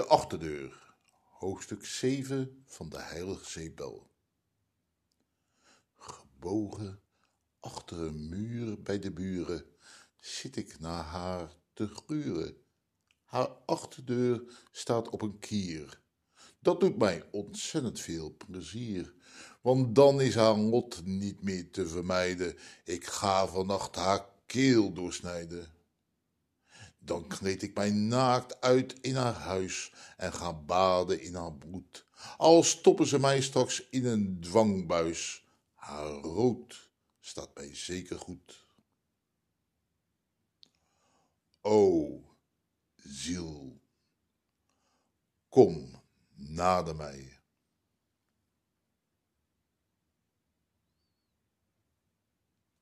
De achterdeur, hoofdstuk 7 van de Heilige Zeepbel. Gebogen achter een muur bij de buren zit ik naar haar te gruren. Haar achterdeur staat op een kier. Dat doet mij ontzettend veel plezier, want dan is haar lot niet meer te vermijden. Ik ga vannacht haar keel doorsnijden. Dan kleed ik mij naakt uit in haar huis en ga baden in haar bloed. Al stoppen ze mij straks in een dwangbuis, haar rood staat mij zeker goed. O, ziel, kom nader mij.